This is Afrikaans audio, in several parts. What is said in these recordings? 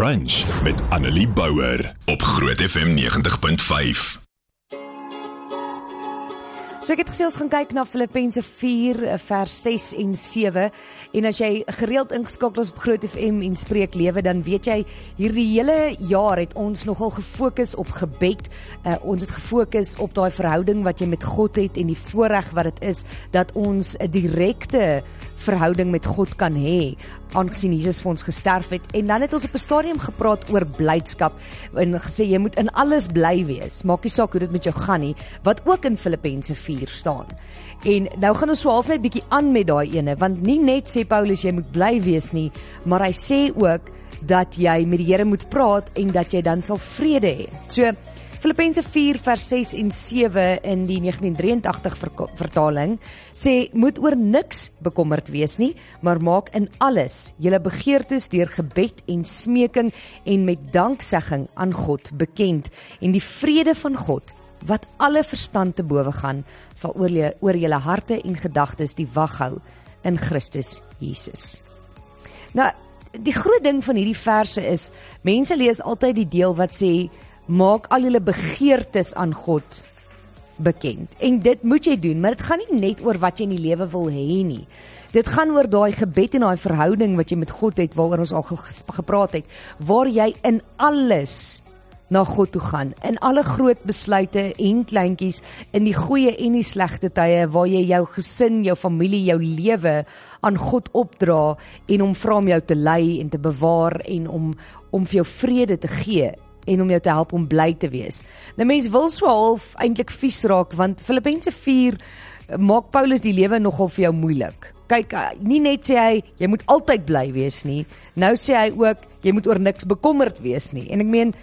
Brunch met Annelie Bouwer op Groot FM 90.5. So ek het gesê ons gaan kyk na Filippense 4 eh, vers 6 en 7 en as jy gereeld ingeskakel is op Groot FM en spreek lewe dan weet jy hierdie hele jaar het ons nogal gefokus op gebed. Uh, ons het gefokus op daai verhouding wat jy met God het en die voorreg wat dit is dat ons 'n direkte verhouding met God kan hê aangesien Jesus vir ons gesterf het. En dan het ons op 'n stadium gepraat oor blydskap en gesê jy moet in alles bly wees. Maak nie saak hoe dit met jou gaan nie wat ook in Filippense 4 staan. En nou gaan ons so half net bietjie aan met daai ene want nie net sê Paulus jy moet bly wees nie maar hy sê ook dat jy met die Here moet praat en dat jy dan sal vrede hê. So Filippense 4 vers 6 en 7 in die 1983 vertaling sê moet oor niks bekommerd wees nie, maar maak in alles julle begeertes deur gebed en smeking en met danksegging aan God bekend en die vrede van God wat alle verstand te bowe gaan sal oor julle oor julle harte en gedagtes die wag hou in Christus Jesus. Nou die groot ding van hierdie verse is mense lees altyd die deel wat sê maak al julle begeertes aan God bekend. En dit moet jy doen, maar dit gaan nie net oor wat jy in die lewe wil hê nie. Dit gaan oor daai gebed en daai verhouding wat jy met God het waaroor ons al gepraat het, waar jy in alles na God toe gaan in alle groot besluite en kleintjies in die goeie en die slegte tye waar jy jou gesin, jou familie, jou lewe aan God opdra en hom vra om jou te lei en te bewaar en om om vir jou vrede te gee en om jou te help om bly te wees. Nou mense wil so half eintlik vies raak want Filippense 4 maak Paulus die lewe nogal vir jou moeilik. Kyk, eh, nie net sê hy jy moet altyd bly wees nie. Nou sê hy ook jy moet oor niks bekommerd wees nie. En ek meen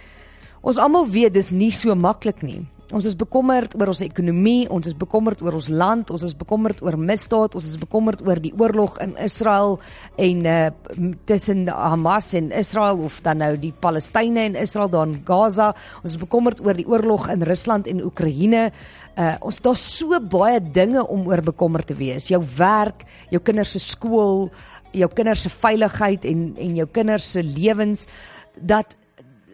ons almal weet dis nie so maklik nie. Ons is bekommerd oor ons ekonomie, ons is bekommerd oor ons land, ons is bekommerd oor misdaad, ons is bekommerd oor die oorlog in Israel en uh tussen Hamas en Israel of dan nou die Palestynë en Israel daar in Gaza. Ons is bekommerd oor die oorlog in Rusland en Oekraïne. Uh ons daar's so baie dinge om oor bekommerd te wees. Jou werk, jou kinders se skool, jou kinders se veiligheid en en jou kinders se lewens dat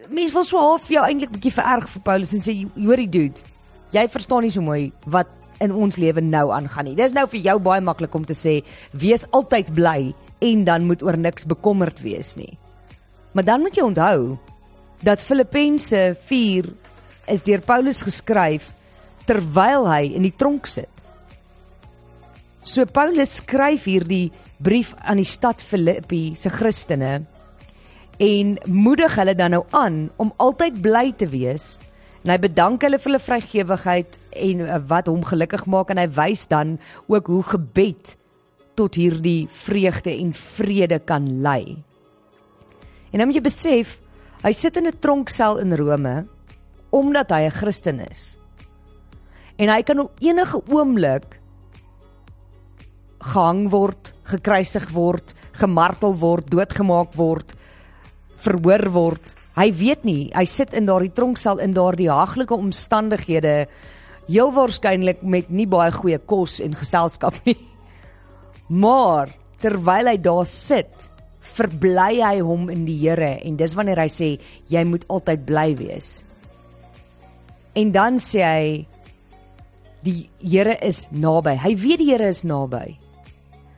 mense wil so half jou eintlik bietjie vererg vir Paulus en sê hoorie dude, jy verstaan nie so mooi wat in ons lewe nou aangaan nie. Dis nou vir jou baie maklik om te sê wees altyd bly en dan moet oor niks bekommerd wees nie. Maar dan moet jy onthou dat Filippense 4 is deur Paulus geskryf terwyl hy in die tronk sit. So Paulus skryf hierdie brief aan die stad Filippi se Christene en moedig hulle dan nou aan om altyd bly te wees. En hy bedank hulle vir hulle vrygewigheid en uh, wat hom gelukkig maak en hy wys dan ook hoe gebed tot hierdie vreugde en vrede kan lei. En dan moet jy besef, hy sit in 'n tronksel in Rome omdat hy 'n Christen is. En hy kan op enige oomblik gehang word, gekruisig word, gemartel word, doodgemaak word verhoor word. Hy weet nie, hy sit in daardie tronksel in daardie haglike omstandighede heel waarskynlik met nie baie goeie kos en geselskap nie. Maar terwyl hy daar sit, verbly hy hom in die Here en dis wanneer hy sê jy moet altyd bly wees. En dan sê hy die Here is naby. Hy weet die Here is naby.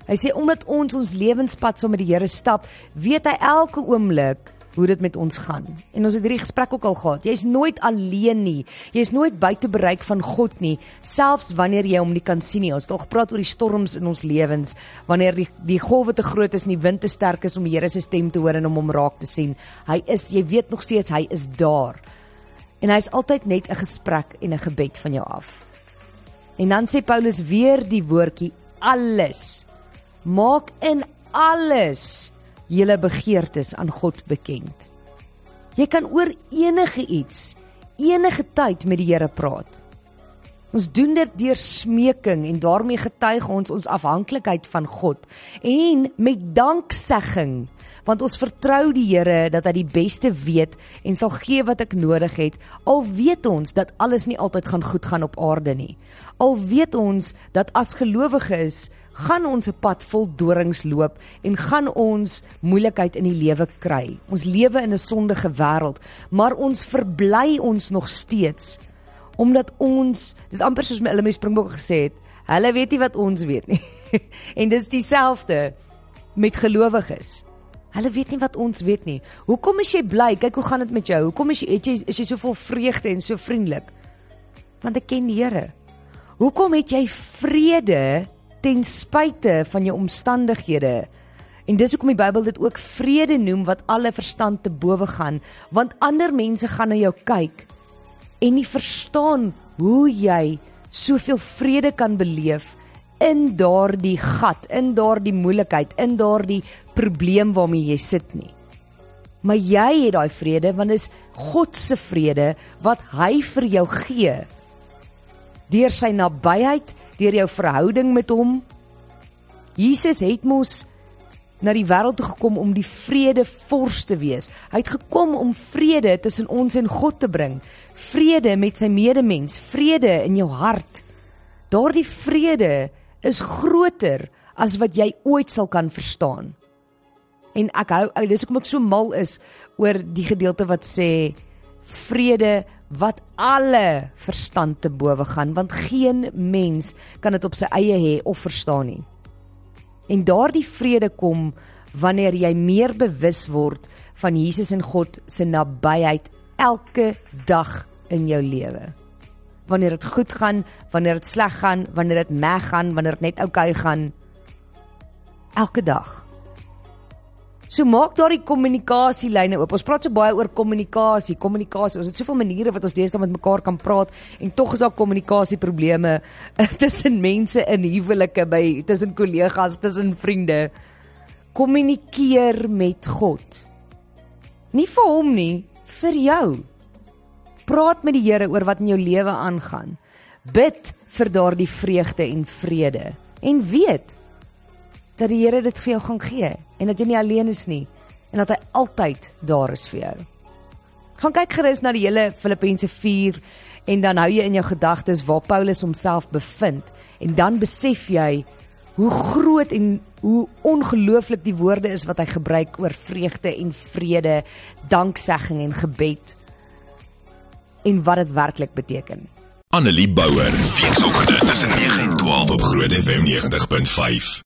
Hy sê omdat ons ons lewenspad saam so met die Here stap, weet hy elke oomblik hoe dit met ons gaan. En ons het hierdie gesprek ook al gehad. Jy's nooit alleen nie. Jy's nooit buite bereik van God nie, selfs wanneer jy hom nie kan sien nie. Ons het al gepraat oor die storms in ons lewens, wanneer die die golwe te groot is en die wind te sterk is om die Here se stem te hoor en om hom raak te sien. Hy is, jy weet nog steeds hy is daar. En hy's altyd net 'n gesprek en 'n gebed van jou af. En dan sê Paulus weer die woordjie alles. Maak in alles julle begeertes aan God bekend. Jy kan oor enige iets, enige tyd met die Here praat. Ons doen dit deur smeking en daarmee getuig ons ons afhanklikheid van God en met danksegging want ons vertrou die Here dat hy die beste weet en sal gee wat ek nodig het al weet ons dat alles nie altyd gaan goed gaan op aarde nie al weet ons dat as gelowiges gaan ons 'n pad vol dorings loop en gaan ons moeilikheid in die lewe kry. Ons lewe in 'n sondige wêreld, maar ons verbly ons nog steeds omdat ons dis amper soos my Elmie Springbok gesê het, hulle weet nie wat ons weet nie. en dis dieselfde met gelowiges. Hulle weet nie wat ons weet nie. Hoekom is jy bly? Kyk hoe gaan dit met jou? Hoekom is jy het jy is jy so vol vreugde en so vriendelik? Want ek ken die Here. Hoekom het jy vrede ten spyte van jou omstandighede? En dis hoekom die Bybel dit ook vrede noem wat alle verstand te bowe gaan, want ander mense gaan na jou kyk en nie verstaan hoe jy soveel vrede kan beleef in daardie gat, in daardie moeilikheid, in daardie probleem waarmee jy sit nie. Maar jy het daai vrede want dit is God se vrede wat hy vir jou gee. Deur sy nabyheid, deur jou verhouding met hom. Jesus het mos na die wêreld toe gekom om die vrede vors te wees. Hy het gekom om vrede tussen ons en God te bring. Vrede met sy medemens, vrede in jou hart. Daardie vrede is groter as wat jy ooit sal kan verstaan. En ek hou dis hoekom ek so mal is oor die gedeelte wat sê vrede wat alle verstand te bowe gaan want geen mens kan dit op sy eie hê of verstaan nie. En daardie vrede kom wanneer jy meer bewus word van Jesus en God se nabyheid elke dag in jou lewe wanneer dit goed gaan, wanneer dit sleg gaan, wanneer dit meg gaan, wanneer dit net oukei okay gaan. Elke dag. So maak daardie kommunikasielyne oop. Ons praat so baie oor kommunikasie, kommunikasie. Ons het soveel maniere wat ons deesdae met mekaar kan praat en tog is daar kommunikasieprobleme tussen mense in huwelike by tussen kollegas, tussen vriende. Kommunikeer met God. Nie vir hom nie, vir jou. Praat met die Here oor wat in jou lewe aangaan. Bid vir daardie vreugde en vrede en weet dat die Here dit vir jou gaan gee en dat jy nie alleen is nie en dat hy altyd daar is vir jou. Gaan kyk gerus na die hele Filippense 4 en dan hou jy in jou gedagtes waar Paulus homself bevind en dan besef jy hoe groot en hoe ongelooflik die woorde is wat hy gebruik oor vreugde en vrede, danksegging en gebed en wat dit werklik beteken. Annelie Bouwer, weekoggend tussen 9 en 12 op Groot FM 90.5.